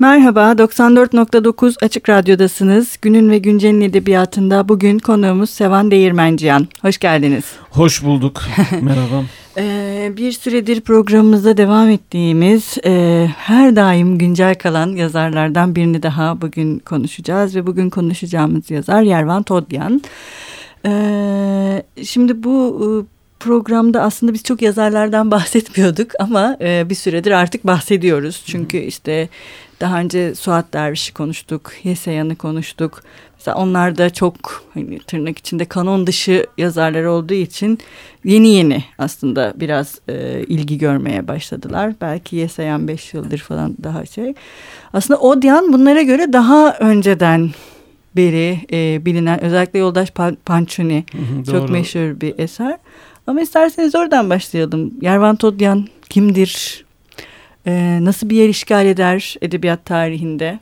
Merhaba, 94.9 Açık Radyo'dasınız. Günün ve Güncel'in edebiyatında bugün konuğumuz Sevan Değirmenciyan. Hoş geldiniz. Hoş bulduk. Merhaba. Ee, bir süredir programımızda devam ettiğimiz e, her daim güncel kalan yazarlardan birini daha bugün konuşacağız. Ve bugün konuşacağımız yazar Yervan Todyan. Ee, şimdi bu programda aslında biz çok yazarlardan bahsetmiyorduk ama e, bir süredir artık bahsediyoruz. Çünkü işte daha önce Suat Derviş'i konuştuk, Yeseyan'ı konuştuk. Mesela onlar da çok hani, tırnak içinde kanon dışı yazarlar olduğu için yeni yeni aslında biraz e, ilgi görmeye başladılar. Belki Yeseyan beş yıldır falan daha şey. Aslında Odyan bunlara göre daha önceden beri e, bilinen özellikle Yoldaş Pançuni çok meşhur bir eser. Ama isterseniz oradan başlayalım. Yervan Todyan kimdir? Ee, nasıl bir yer işgal eder edebiyat tarihinde?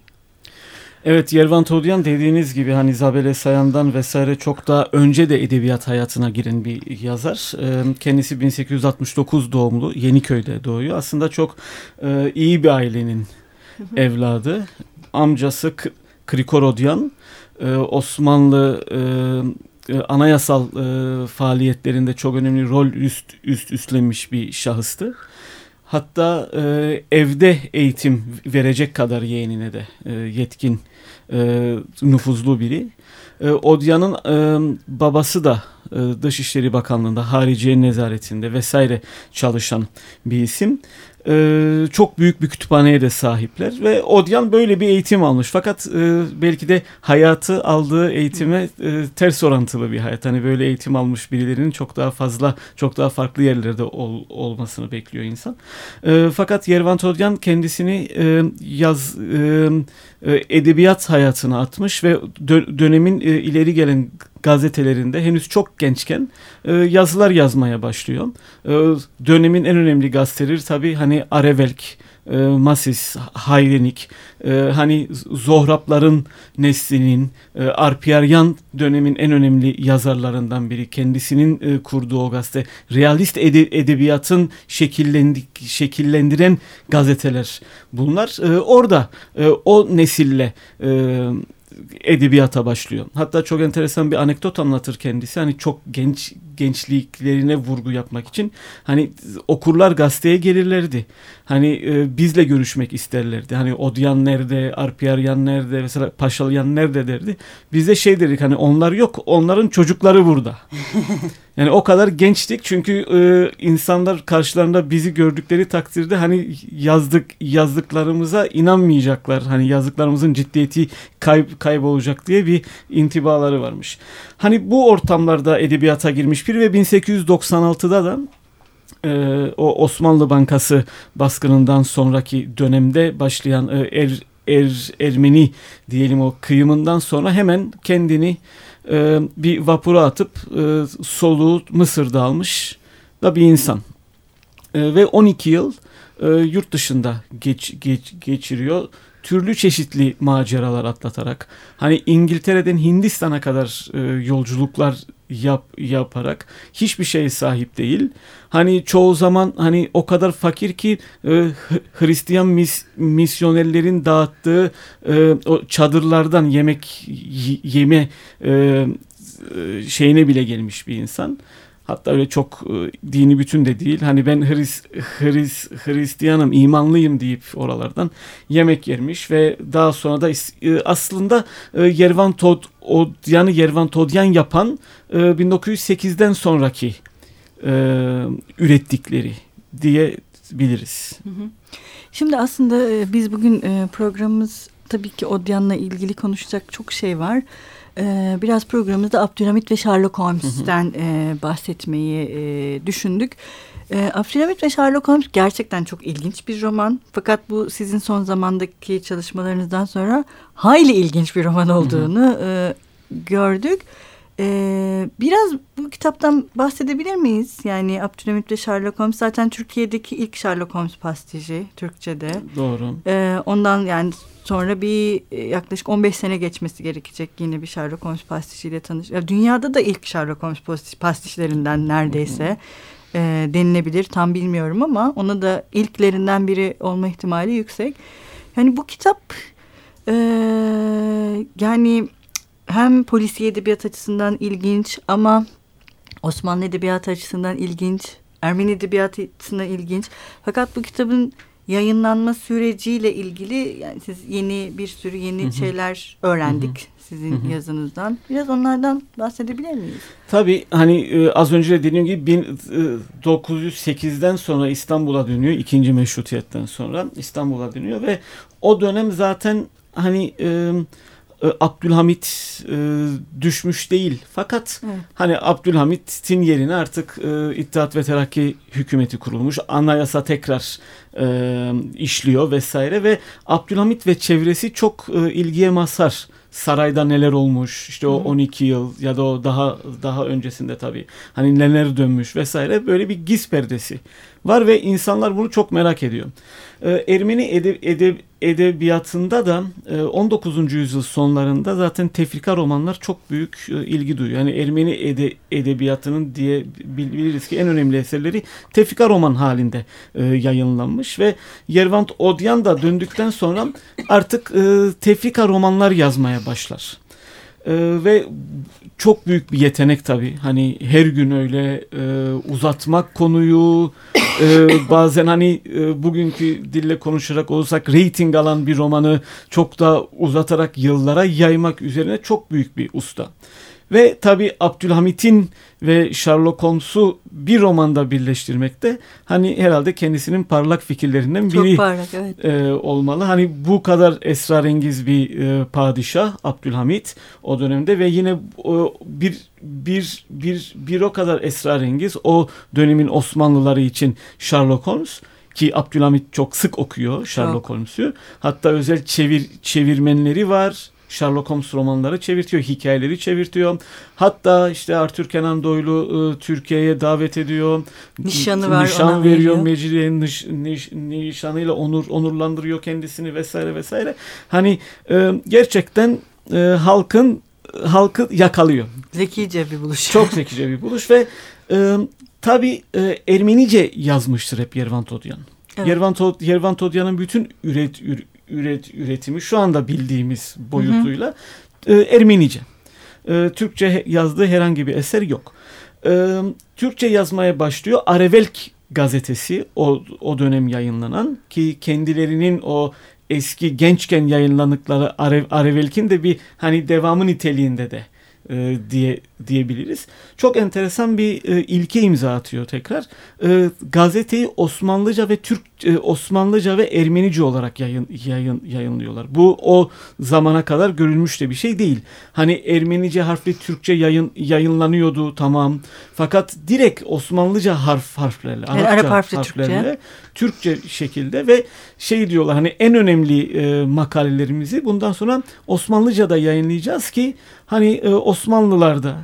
Evet Yervan Todyan dediğiniz gibi hani Zabele Sayan'dan vesaire çok daha önce de edebiyat hayatına giren bir yazar. Ee, kendisi 1869 doğumlu Yeniköy'de doğuyor. Aslında çok e, iyi bir ailenin evladı. Amcası K Krikorodyan e, Osmanlı e, anayasal e, faaliyetlerinde çok önemli rol üst üst üstlenmiş bir şahıstı. Hatta e, evde eğitim verecek kadar yeğenine de e, yetkin e, nüfuzlu biri. E, Odya'nın e, babası da e, Dışişleri Bakanlığı'nda, Hariciye Nezaretinde vesaire çalışan bir isim e, çok büyük bir kütüphaneye de sahipler ve Odyan böyle bir eğitim almış. Fakat e, belki de hayatı aldığı eğitime e, ters orantılı bir hayat. Hani böyle eğitim almış birilerinin çok daha fazla çok daha farklı yerlerde ol, olmasını bekliyor insan. E, fakat Yervant Odyan kendisini e, yaz e, e edebiyat hayatına atmış ve dö dönemin e, ileri gelen gazetelerinde henüz çok gençken e, yazılar yazmaya başlıyor. E, dönemin en önemli gazeteleri tabii hani Arevelk, e, Masis, Hayrenik, e, hani Zohrapların neslinin, e, Arpiyaryan dönemin en önemli yazarlarından biri. Kendisinin e, kurduğu o gazete. Realist ede, edebiyatın şekillendi, şekillendiren gazeteler bunlar. E, orada e, o nesille e, edebiyata başlıyor. Hatta çok enteresan bir anekdot anlatır kendisi. Hani çok genç gençliklerine vurgu yapmak için hani okurlar gazeteye gelirlerdi. Hani e, bizle görüşmek isterlerdi. Hani Odyan nerede, Arpiyaryan nerede, mesela Paşalyan nerede derdi. Biz de şey dedik hani onlar yok, onların çocukları burada. yani o kadar gençtik çünkü e, insanlar karşılarında bizi gördükleri takdirde hani yazdık yazdıklarımıza inanmayacaklar. Hani yazdıklarımızın ciddiyeti kayb kaybolacak diye bir intibaları varmış. Hani bu ortamlarda edebiyata girmiş biri ve 1896'da da e, o Osmanlı Bankası baskınından sonraki dönemde başlayan e, er, er, Ermeni diyelim o kıyımından sonra hemen kendini e, bir vapura atıp e, soluğu Mısır'da almış da bir insan. E, ve 12 yıl e, yurt dışında geç, geç, geçiriyor türlü çeşitli maceralar atlatarak hani İngiltere'den Hindistan'a kadar e, yolculuklar yap, yaparak hiçbir şeye sahip değil. Hani çoğu zaman hani o kadar fakir ki e, Hristiyan mis, misyonerlerin dağıttığı e, o çadırlardan yemek yeme e, e, şeyine bile gelmiş bir insan. Hatta öyle çok e, dini bütün de değil. Hani ben Hris, Hris, Hristiyanım, imanlıyım deyip oralardan yemek yermiş ve daha sonra da e, aslında e, Yervan Tod Odyan'ı Yervan Todyan yapan 1908'den sonraki ürettikleri diye biliriz. Şimdi aslında biz bugün programımız tabii ki Odyan'la ilgili konuşacak çok şey var. Ee, biraz programımızda Abdülhamit ve Sherlock Holmes'ten e, bahsetmeyi e, düşündük. E, Abdülhamit ve Sherlock Holmes gerçekten çok ilginç bir roman. Fakat bu sizin son zamandaki çalışmalarınızdan sonra hayli ilginç bir roman olduğunu e, gördük. Ee, biraz bu kitaptan bahsedebilir miyiz? Yani Abdülhamit ve Sherlock Holmes zaten Türkiye'deki ilk Sherlock Holmes pastiji Türkçe'de. Doğru. Ee, ondan yani sonra bir e, yaklaşık 15 sene geçmesi gerekecek yine bir Sherlock Holmes pastijiyle tanış. Dünyada da ilk Sherlock Holmes pastişlerinden neredeyse e, denilebilir. Tam bilmiyorum ama ona da ilklerinden biri olma ihtimali yüksek. Yani bu kitap e, yani hem polisiye edebiyat açısından ilginç ama Osmanlı edebiyatı açısından ilginç, Ermeni edebiyatı açısından ilginç. Fakat bu kitabın yayınlanma süreciyle ilgili yani siz yeni bir sürü yeni hı hı. şeyler öğrendik. Hı hı sizin hı hı. yazınızdan. Biraz onlardan bahsedebilir miyiz? Tabii hani e, az önce de dediğim gibi 1908'den e, sonra İstanbul'a dönüyor. ikinci meşrutiyetten sonra İstanbul'a dönüyor ve o dönem zaten hani e, e, Abdülhamit e, düşmüş değil. Fakat evet. hani Abdülhamit'in yerine artık e, İttihat ve Terakki hükümeti kurulmuş. Anayasa tekrar e, işliyor vesaire ve Abdülhamit ve çevresi çok e, ilgiye mazhar sarayda neler olmuş işte o 12 yıl ya da o daha daha öncesinde tabii hani neler dönmüş vesaire böyle bir giz perdesi var ve insanlar bunu çok merak ediyor. Ee, Ermeni edeb, edeb, edebiyatında da 19. E, yüzyıl sonlarında zaten tefrika romanlar çok büyük e, ilgi duyuyor. Yani Ermeni ede, edebiyatının diye biliriz ki en önemli eserleri tefrika roman halinde e, yayınlanmış ve Yervant Odyan da döndükten sonra artık tefrika romanlar yazmaya başlar. Ee, ve çok büyük bir yetenek tabii. Hani her gün öyle e, uzatmak konuyu e, bazen hani e, bugünkü dille konuşarak olursak rating alan bir romanı çok da uzatarak yıllara yaymak üzerine çok büyük bir usta. Ve tabi Abdülhamit'in ve Sherlock Holmes'u bir romanda birleştirmekte hani herhalde kendisinin parlak fikirlerinden biri Çok parlak, evet. e, olmalı. Hani bu kadar esrarengiz bir e, padişah Abdülhamit o dönemde ve yine o, bir bir bir bir o kadar esrarengiz o dönemin Osmanlıları için Sherlock Holmes ki Abdülhamit çok sık okuyor Sherlock Holmes'u. Hatta özel çevir çevirmenleri var Sherlock Holmes romanları çevirtiyor, hikayeleri çevirtiyor. Hatta işte Arthur Kenan Doyle'u e, Türkiye'ye davet ediyor. Nişanı var Nişan veriyor, Mecidiye'nin niş, niş, nişanıyla onur onurlandırıyor kendisini vesaire vesaire. Hani e, gerçekten e, halkın halkı yakalıyor. Zekice bir buluş. Çok zekice bir buluş ve e, tabii e, Ermenice yazmıştır hep Yervan Todyan. Evet. Yervan, Tod, Yervan Todyan'ın bütün üret, üret, üretimi şu anda bildiğimiz boyutuyla hı hı. E, Ermenice. E, Türkçe yazdığı herhangi bir eser yok. E, Türkçe yazmaya başlıyor. Arevelk gazetesi o, o dönem yayınlanan ki kendilerinin o eski gençken yayınlanıkları Are, Arevelk'in de bir hani devamı niteliğinde de e, diye diyebiliriz. Çok enteresan bir e, ilke imza atıyor tekrar. E, gazeteyi Osmanlıca ve Türk e, Osmanlıca ve Ermenice olarak yayın, yayın yayınlıyorlar. Bu o zamana kadar görülmüş de bir şey değil. Hani Ermenice harfli Türkçe yayın yayınlanıyordu tamam. Fakat direkt Osmanlıca harf harflerle, Arapça Arap harfli harflerle Türkçe. Türkçe şekilde ve şey diyorlar hani en önemli e, makalelerimizi bundan sonra Osmanlıca'da yayınlayacağız ki hani e, Osmanlılarda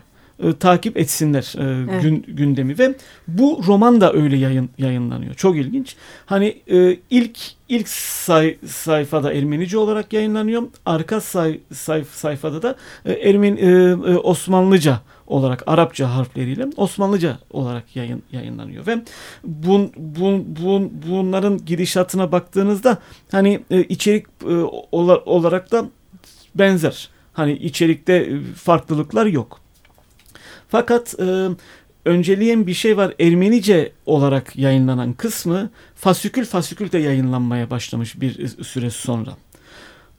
e, takip etsinler e, evet. gün, gündemi ve bu roman da öyle yayın yayınlanıyor. Çok ilginç. Hani e, ilk ilk say, sayfada Ermenice olarak yayınlanıyor. Arka say, say, sayfada da e, Ermeni e, e, Osmanlıca olarak Arapça harfleriyle Osmanlıca olarak yayın, yayınlanıyor ve bun, bun, bun, bunların gidişatına baktığınızda hani e, içerik e, olarak da benzer. Hani içerikte e, farklılıklar yok. Fakat e, önceleyen bir şey var. Ermenice olarak yayınlanan kısmı fasikül fasikül de yayınlanmaya başlamış bir süre sonra.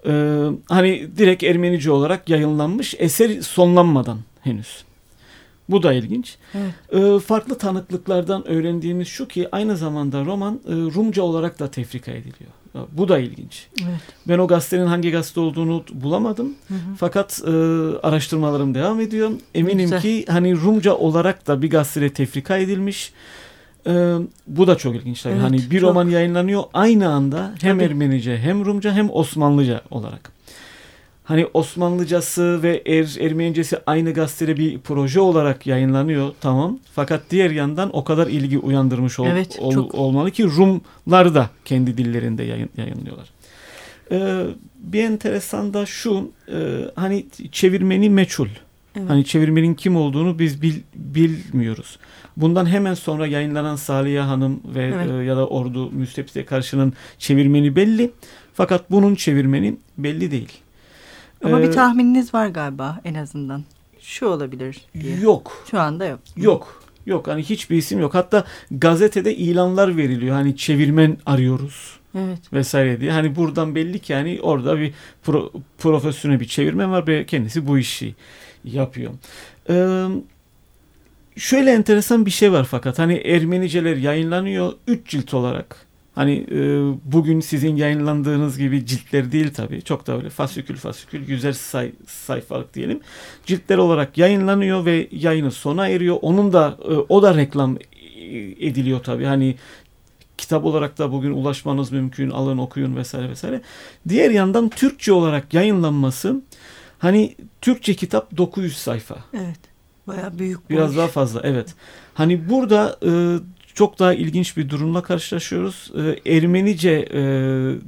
Ee, hani direkt Ermenice olarak yayınlanmış eser sonlanmadan henüz. Bu da ilginç. Evet. Ee, farklı tanıklıklardan öğrendiğimiz şu ki aynı zamanda roman e, Rumca olarak da tefrika ediliyor. Bu da ilginç. Evet. Ben o gazetenin hangi gazete olduğunu bulamadım. Hı hı. Fakat e, araştırmalarım devam ediyor. Eminim Güzel. ki hani Rumca olarak da bir gazetede tefrika edilmiş. E, bu da çok ilginç tabii. Evet, hani bir çok. roman yayınlanıyor aynı anda hem tabii. Ermenice hem Rumca hem Osmanlıca olarak hani Osmanlıcası ve er, Ermenicesi aynı gazetede bir proje olarak yayınlanıyor tamam. Fakat diğer yandan o kadar ilgi uyandırmış ol, evet, ol, çok... olmalı ki Rumlar da kendi dillerinde yayın, yayınlıyorlar. Ee, bir enteresan da şu e, hani çevirmeni meçhul. Evet. Hani çevirmenin kim olduğunu biz bil, bilmiyoruz. Bundan hemen sonra yayınlanan Saliye Hanım ve evet. e, ya da Ordu Müstepsite karşının çevirmeni belli. Fakat bunun çevirmeni belli değil. Ama ee, bir tahmininiz var galiba en azından. Şu olabilir diye. Yok. Şu anda yok. Yok. Yok hani hiçbir isim yok. Hatta gazetede ilanlar veriliyor. Hani çevirmen arıyoruz. Evet. Vesaire diye. Hani buradan belli ki yani orada bir pro, profesyonel bir çevirmen var ve kendisi bu işi yapıyor. Ee, şöyle enteresan bir şey var fakat hani Ermeniceler yayınlanıyor 3 cilt olarak. Hani e, bugün sizin yayınlandığınız gibi ciltler değil tabii. Çok da öyle fasikül fasikül güzel say, sayfalık diyelim. Ciltler olarak yayınlanıyor ve yayını sona eriyor. Onun da e, o da reklam ediliyor tabii. Hani kitap olarak da bugün ulaşmanız mümkün. Alın okuyun vesaire vesaire. Diğer yandan Türkçe olarak yayınlanması hani Türkçe kitap 900 sayfa. Evet. Bayağı büyük. Biraz boş. daha fazla evet. Hani burada e, çok daha ilginç bir durumla karşılaşıyoruz. E, Ermenice e,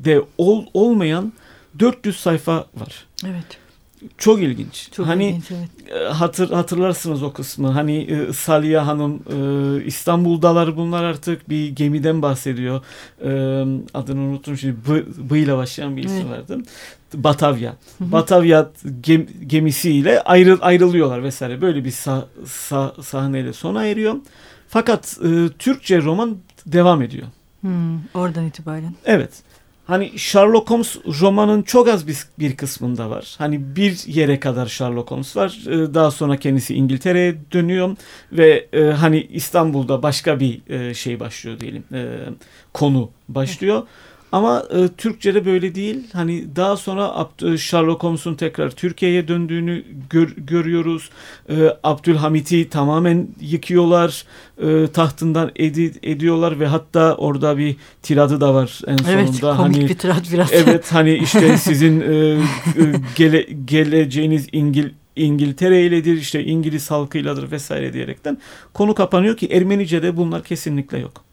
de ol, olmayan 400 sayfa var. Evet. Çok ilginç. Çok hani ilginç, evet. E, hatır hatırlarsınız o kısmı. Hani e, Saliha Hanım e, İstanbul'dalar bunlar artık bir gemiden bahsediyor. E, adını unuttum şimdi. B, B ile başlayan bir isim evet. verdim. Batavya. Hı hı. Batavya gem, gemisiyle ayrı, ayrılıyorlar vesaire. Böyle bir sah, sah, sahneyle sona eriyor. Fakat e, Türkçe roman devam ediyor. Hmm, oradan itibaren. Evet. Hani Sherlock Holmes romanın çok az bir, bir kısmında var. Hani bir yere kadar Sherlock Holmes var. Ee, daha sonra kendisi İngiltere'ye dönüyor ve e, hani İstanbul'da başka bir e, şey başlıyor diyelim. E, konu başlıyor. Evet. Ama e, Türkçe'de böyle değil. Hani daha sonra e, Sherlock Holmes'un tekrar Türkiye'ye döndüğünü gör, görüyoruz. E, Abdülhamit'i tamamen yıkıyorlar. E, tahtından edi, ediyorlar ve hatta orada bir tiradı da var en sonunda. Evet komik hani, bir tirad biraz. Evet hani işte sizin e, e, gele, geleceğiniz İngil İngiltere iledir işte İngiliz halkıyladır vesaire diyerekten konu kapanıyor ki Ermenice'de bunlar kesinlikle yok.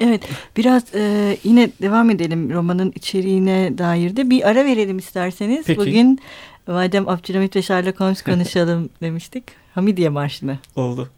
Evet biraz e, yine devam edelim romanın içeriğine dair de bir ara verelim isterseniz. Peki. Bugün madem Abdülhamit ve Sherlock Holmes konuşalım demiştik. Hamidiye Marşı'nı. Oldu.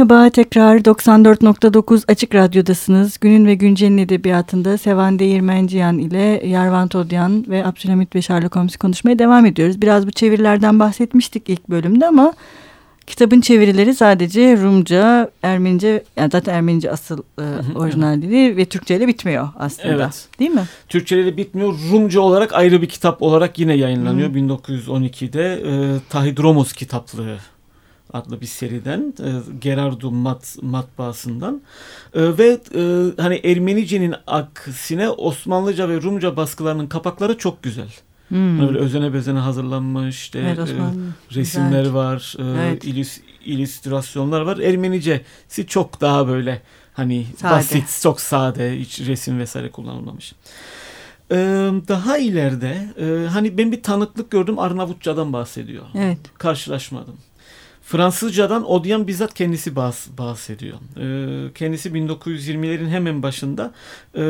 Merhaba tekrar 94.9 Açık Radyo'dasınız. Günün ve Güncel'in edebiyatında Sevan Değirmenciyan ile Yarvan Todyan ve Abdülhamit Sherlock Holmes konuşmaya devam ediyoruz. Biraz bu çevirilerden bahsetmiştik ilk bölümde ama kitabın çevirileri sadece Rumca, Ermenice, yani zaten Ermenice asıl e, orijinal dili ve Türkçe ile bitmiyor aslında. Evet. Değil mi? Türkçe ile bitmiyor. Rumca olarak ayrı bir kitap olarak yine yayınlanıyor. Hı. 1912'de e, Tahidromos kitaplığı adlı bir seriden e, Gerardum mat, matbaasından e, ve e, hani Ermenice'nin aksine Osmanlıca ve Rumca baskılarının kapakları çok güzel. Hmm. Böyle özene bezene hazırlanmış işte evet, e, resimler güzel. var, e, evet. ilüs, illüstrasyonlar var. Ermenicesi çok daha böyle hani sade. basit, çok sade, hiç resim vesaire kullanılmamış. Ee, daha ileride e, hani ben bir tanıklık gördüm Arnavutçadan bahsediyor. Evet. Karşılaşmadım. Fransızcadan Odian bizzat kendisi bahs bahsediyor. E, kendisi 1920'lerin hemen başında e, e,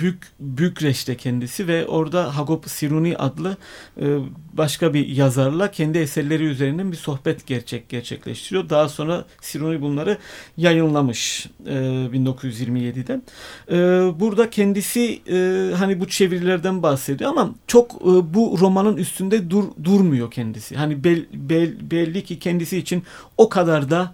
Bük, Bükreş'te kendisi ve orada Hagop Siruni adlı e, başka bir yazarla kendi eserleri üzerinden bir sohbet gerçek gerçekleştiriyor. Daha sonra Siruni bunları yayınlamış e, 1927'de. E, burada kendisi e, hani bu çevirilerden bahsediyor ama çok e, bu romanın üstünde dur, durmuyor kendisi. Hani bel, bel, belli ki kendisi için o kadar da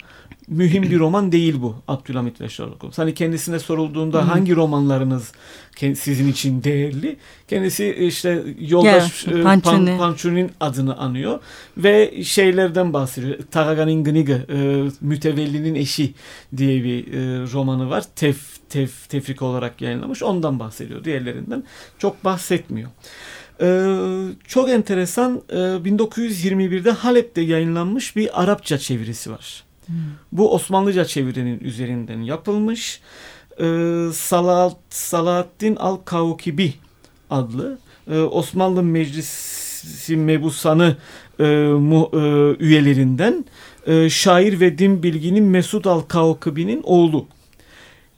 mühim bir roman değil bu Abdülhamit ve Sherlock Holmes. Hani kendisine sorulduğunda hmm. hangi romanlarınız sizin için değerli? Kendisi işte yoldaş yeah, Pan, Panchuni'nin adını anıyor ve şeylerden bahsediyor. Taraganin Gniga, e, Mütevellinin Eşi diye bir e, romanı var. Tef, tef, tefrik olarak yayınlamış. Ondan bahsediyor. Diğerlerinden çok bahsetmiyor. Ee, çok enteresan e, 1921'de Halep'te yayınlanmış bir Arapça çevirisi var. Hmm. Bu Osmanlıca çevirinin üzerinden yapılmış. Ee, Salat, Salahaddin Al-Kaukibi adlı e, Osmanlı Meclisi Mebusanı e, mu, e, üyelerinden e, şair ve din bilginin Mesud Al-Kaukibi'nin oğlu.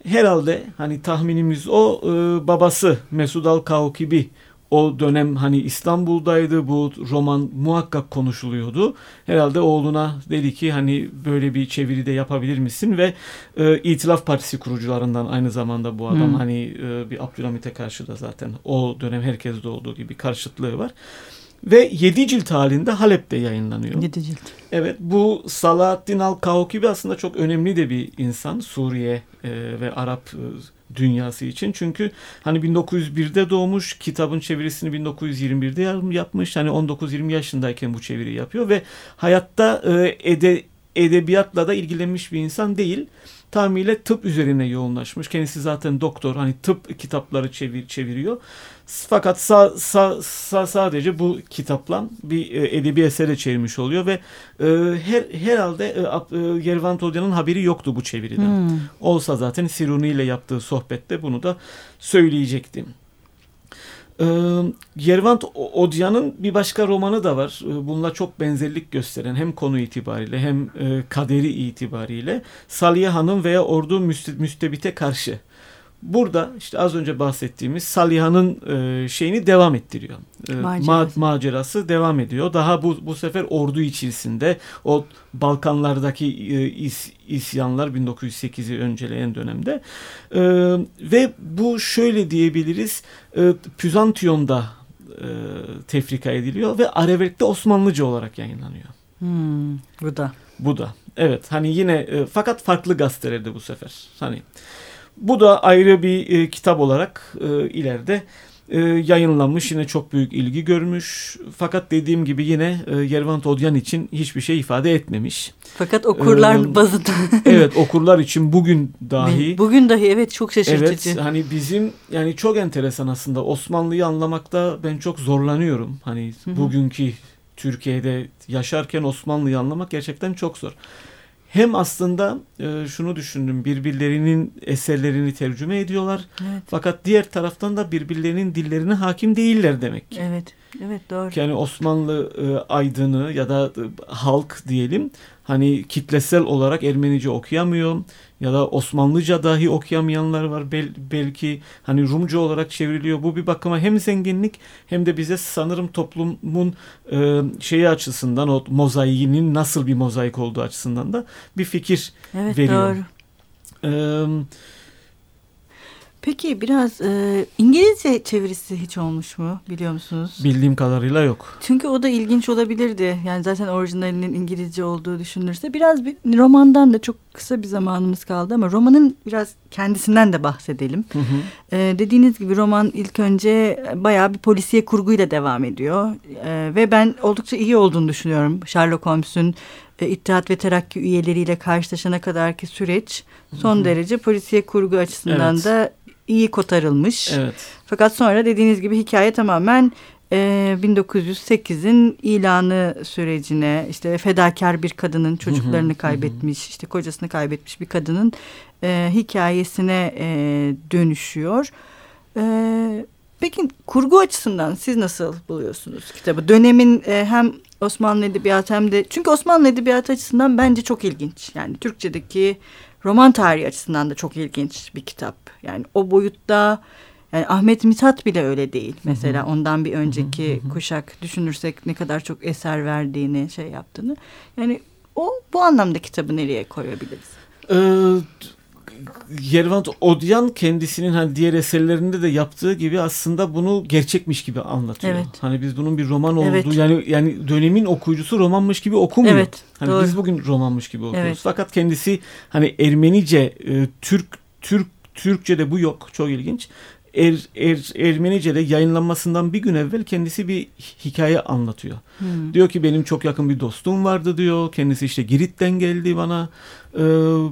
Herhalde hani tahminimiz o e, babası Mesud Al-Kaukibi o dönem hani İstanbul'daydı bu roman muhakkak konuşuluyordu. Herhalde oğluna dedi ki hani böyle bir çeviri de yapabilir misin ve e, İtilaf Partisi kurucularından aynı zamanda bu adam hmm. hani e, bir Abdülhamit'e karşı da zaten o dönem herkeste olduğu gibi karşıtlığı var. Ve 7 cilt halinde Halep'te yayınlanıyor. 7 cilt. Evet bu Salahaddin Al-Kaukibi aslında çok önemli de bir insan Suriye e, ve Arap e, dünyası için. Çünkü hani 1901'de doğmuş, kitabın çevirisini 1921'de yapmış. Hani 19-20 yaşındayken bu çeviri yapıyor ve hayatta e, ede, edebiyatla da ilgilenmiş bir insan değil tamamıyla tıp üzerine yoğunlaşmış. Kendisi zaten doktor. Hani tıp kitapları çevir, çeviriyor. Fakat sa, sa, sa, sadece bu kitapla bir e, edebi esere çevirmiş oluyor ve e, her herhalde e, e, Yervan Todya'nın haberi yoktu bu çeviriden. Hmm. Olsa zaten Siruni ile yaptığı sohbette bunu da söyleyecektim. Ee, Yervant Odya'nın bir başka romanı da var. Bununla çok benzerlik gösteren hem konu itibariyle hem kaderi itibariyle Saliye Hanım veya Ordu Müstebit'e karşı Burada işte az önce bahsettiğimiz Saliha'nın e, şeyini devam ettiriyor. E, macerası. Ma macerası devam ediyor. Daha bu bu sefer ordu içerisinde o Balkanlardaki e, is, isyanlar 1908'i önceleyen dönemde e, ve bu şöyle diyebiliriz e, Püzantiyon'da e, tefrika ediliyor ve Arevek'te Osmanlıca olarak yayınlanıyor. Hmm, bu da. Bu da. Evet hani yine e, fakat farklı gazetelerde bu sefer. Hani bu da ayrı bir e, kitap olarak e, ileride e, yayınlanmış. Yine çok büyük ilgi görmüş. Fakat dediğim gibi yine e, Yervant Odyan için hiçbir şey ifade etmemiş. Fakat okurlar ee, bazında. evet okurlar için bugün dahi. Bugün dahi evet çok şaşırtıcı. Evet hani bizim yani çok enteresan aslında Osmanlı'yı anlamakta ben çok zorlanıyorum. Hani Hı-hı. bugünkü Türkiye'de yaşarken Osmanlı'yı anlamak gerçekten çok zor hem aslında e, şunu düşündüm birbirlerinin eserlerini tercüme ediyorlar. Evet. Fakat diğer taraftan da birbirlerinin dillerine hakim değiller demek. Evet. Evet doğru. Yani Osmanlı e, aydını ya da e, halk diyelim hani kitlesel olarak Ermenice okuyamıyor ya da Osmanlıca dahi okuyamayanlar var Bel, belki hani Rumca olarak çevriliyor. Bu bir bakıma hem zenginlik hem de bize sanırım toplumun e, şeyi açısından o mozaiğinin nasıl bir mozaik olduğu açısından da bir fikir evet, veriyor. Evet doğru. Evet Peki biraz e, İngilizce çevirisi hiç olmuş mu biliyor musunuz? Bildiğim kadarıyla yok. Çünkü o da ilginç olabilirdi. Yani zaten orijinalinin İngilizce olduğu düşünülürse. Biraz bir romandan da çok kısa bir zamanımız kaldı ama romanın biraz kendisinden de bahsedelim. Hı hı. Ee, dediğiniz gibi roman ilk önce bayağı bir polisiye kurguyla devam ediyor. Ee, ve ben oldukça iyi olduğunu düşünüyorum. Sherlock Holmes'un e, İttihat ve Terakki üyeleriyle karşılaşana kadarki süreç son hı hı. derece polisiye kurgu açısından evet. da iyi kotarılmış. Evet. Fakat sonra dediğiniz gibi hikaye tamamen e, 1908'in ilanı sürecine işte fedakar bir kadının çocuklarını kaybetmiş işte kocasını kaybetmiş bir kadının e, hikayesine e, dönüşüyor. E, peki kurgu açısından siz nasıl buluyorsunuz kitabı? Dönemin e, hem Osmanlı Edebiyatı hem de çünkü Osmanlı Edebiyatı açısından bence çok ilginç. Yani Türkçedeki roman tarihi açısından da çok ilginç bir kitap. Yani o boyutta yani Ahmet Mithat bile öyle değil. Mesela ondan bir önceki kuşak düşünürsek ne kadar çok eser verdiğini, şey yaptığını. Yani o bu anlamda kitabı nereye koyabiliriz? Ee, Yervant Odyan kendisinin hani diğer eserlerinde de yaptığı gibi aslında bunu gerçekmiş gibi anlatıyor. Evet. Hani biz bunun bir roman olduğu evet. yani yani dönemin okuyucusu romanmış gibi okumuyor. Evet, hani doğru. biz bugün romanmış gibi okuyoruz. Evet. Fakat kendisi hani Ermenice, e, Türk Türk Türkçe'de bu yok. Çok ilginç. Er, er, Ermenice'de yayınlanmasından bir gün evvel kendisi bir hikaye anlatıyor. Hmm. Diyor ki benim çok yakın bir dostum vardı diyor. Kendisi işte Girit'ten geldi bana. Ee,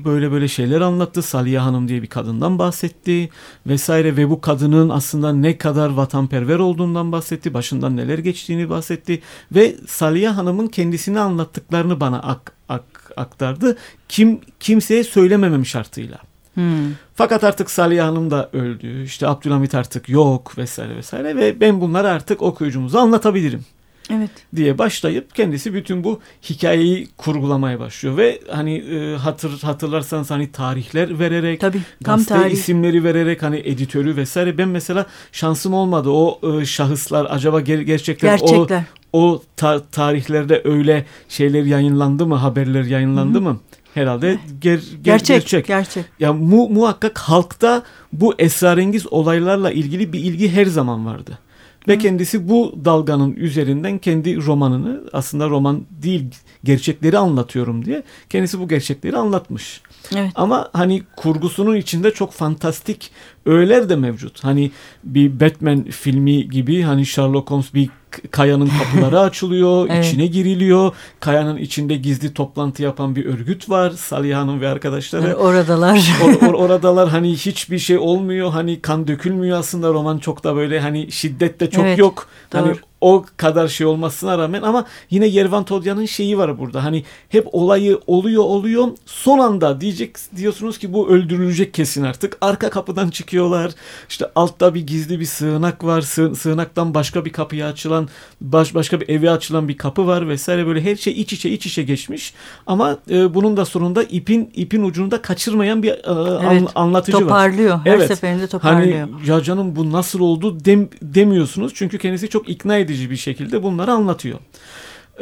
böyle böyle şeyler anlattı. Saliha Hanım diye bir kadından bahsetti vesaire ve bu kadının aslında ne kadar vatanperver olduğundan bahsetti. Başından neler geçtiğini bahsetti ve Saliha Hanım'ın kendisini anlattıklarını bana ak, ak, aktardı. Kim kimseye söylememem şartıyla. Hmm. Fakat artık Salih Hanım da öldü. İşte Abdülhamit artık yok vesaire vesaire ve ben bunları artık okuyucumuza anlatabilirim. Evet. diye başlayıp kendisi bütün bu hikayeyi kurgulamaya başlıyor ve hani e, hatır hatırlarsanız hani tarihler vererek Tabii, tam gazete tarih. isimleri vererek hani editörü vesaire ben mesela şansım olmadı o e, şahıslar acaba ger gerçekten Gerçekler. o o ta tarihlerde öyle şeyler yayınlandı mı haberler yayınlandı Hı -hı. mı herhalde ger, ger, gerçek. Gerçek. gerçek. Ya mu, muhakkak halkta bu esrarengiz olaylarla ilgili bir ilgi her zaman vardı. Ve Hı. kendisi bu dalganın üzerinden kendi romanını aslında roman değil gerçekleri anlatıyorum diye kendisi bu gerçekleri anlatmış. Evet. Ama hani kurgusunun içinde çok fantastik öğeler de mevcut. Hani bir Batman filmi gibi hani Sherlock Holmes bir kayanın kapıları açılıyor, evet. içine giriliyor. Kayanın içinde gizli toplantı yapan bir örgüt var. Saliha Hanım ve arkadaşları. Yani oradalar. or, or, oradalar hani hiçbir şey olmuyor. Hani kan dökülmüyor aslında roman çok da böyle hani şiddet de çok evet, yok. Hani doğru. Hani o kadar şey olmasına rağmen ama yine Yervan Todya'nın şeyi var burada. Hani hep olayı oluyor oluyor. Son anda diyecek diyorsunuz ki bu öldürülecek kesin artık. Arka kapıdan çıkıyorlar. İşte altta bir gizli bir sığınak var. Sığ, sığınaktan başka bir kapıya açılan baş, başka bir eve açılan bir kapı var vesaire böyle her şey iç içe iç içe geçmiş. Ama e, bunun da sonunda ipin ipin ucunda kaçırmayan bir e, evet, an, anlatıcı toparlıyor. var. Her evet. seferinde toparlıyor. Hani ya canım bu nasıl oldu dem, demiyorsunuz. Çünkü kendisi çok ikna edici bir şekilde bunları anlatıyor.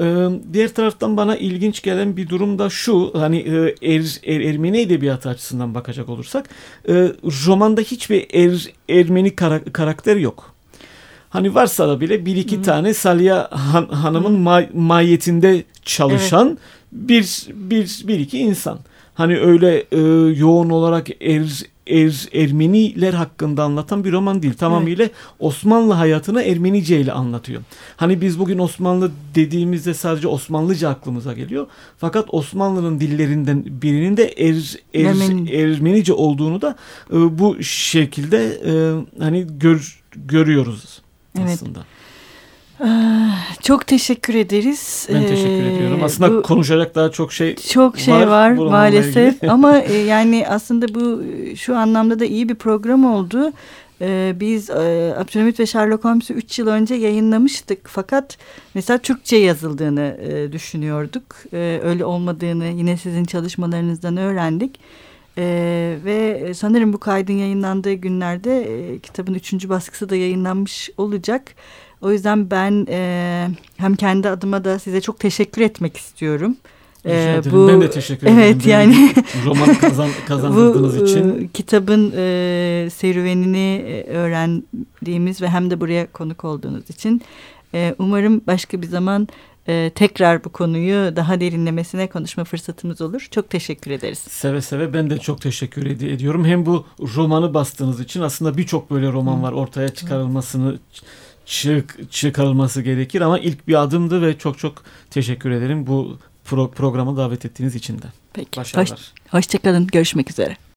Ee, diğer taraftan bana ilginç gelen bir durum da şu hani e, er, er, Ermeni edebiyatı açısından bakacak olursak e, romanda hiçbir er, Ermeni kara, karakter yok. Hani varsa da bile bir iki Hı. tane Salya Han, Hanım'ın ma, mahiyetinde çalışan evet. bir, bir, bir iki insan. Hani öyle e, yoğun olarak er, er, Ermeniler hakkında anlatan bir roman değil. Tamamıyla evet. Osmanlı hayatını Ermenice ile anlatıyor. Hani biz bugün Osmanlı dediğimizde sadece Osmanlıca aklımıza geliyor. Fakat Osmanlı'nın dillerinden birinin de er, er, Ermeni. Ermenice olduğunu da e, bu şekilde e, hani gör, görüyoruz evet. aslında. Ah, çok teşekkür ederiz. Ben teşekkür ee, ediyorum. Aslında bu, konuşacak daha çok şey çok şey var, var maalesef. Ama e, yani aslında bu şu anlamda da iyi bir program oldu. Ee, biz e, Abdülhamit ve Sherlock Holmes'u 3 yıl önce yayınlamıştık. Fakat mesela Türkçe yazıldığını e, düşünüyorduk. E, öyle olmadığını yine sizin çalışmalarınızdan öğrendik. Ee, ve sanırım bu kaydın yayınlandığı günlerde e, kitabın üçüncü baskısı da yayınlanmış olacak. O yüzden ben e, hem kendi adıma da size çok teşekkür etmek istiyorum. Ee, bu, ben de teşekkür ederim. Evet yani romanı kazan, kazandırdığınız bu, için. E, kitabın e, serüvenini e, öğrendiğimiz ve hem de buraya konuk olduğunuz için e, umarım başka bir zaman e, tekrar bu konuyu daha derinlemesine konuşma fırsatımız olur. Çok teşekkür ederiz. Seve seve ben de çok teşekkür ed ediyorum. Hem bu romanı bastığınız için aslında birçok böyle roman var ortaya çıkarılmasını çık, çıkarılması gerekir ama ilk bir adımdı ve çok çok teşekkür ederim bu pro programa davet ettiğiniz için de. Peki. Başarılar. Hoş, hoşçakalın. Görüşmek üzere.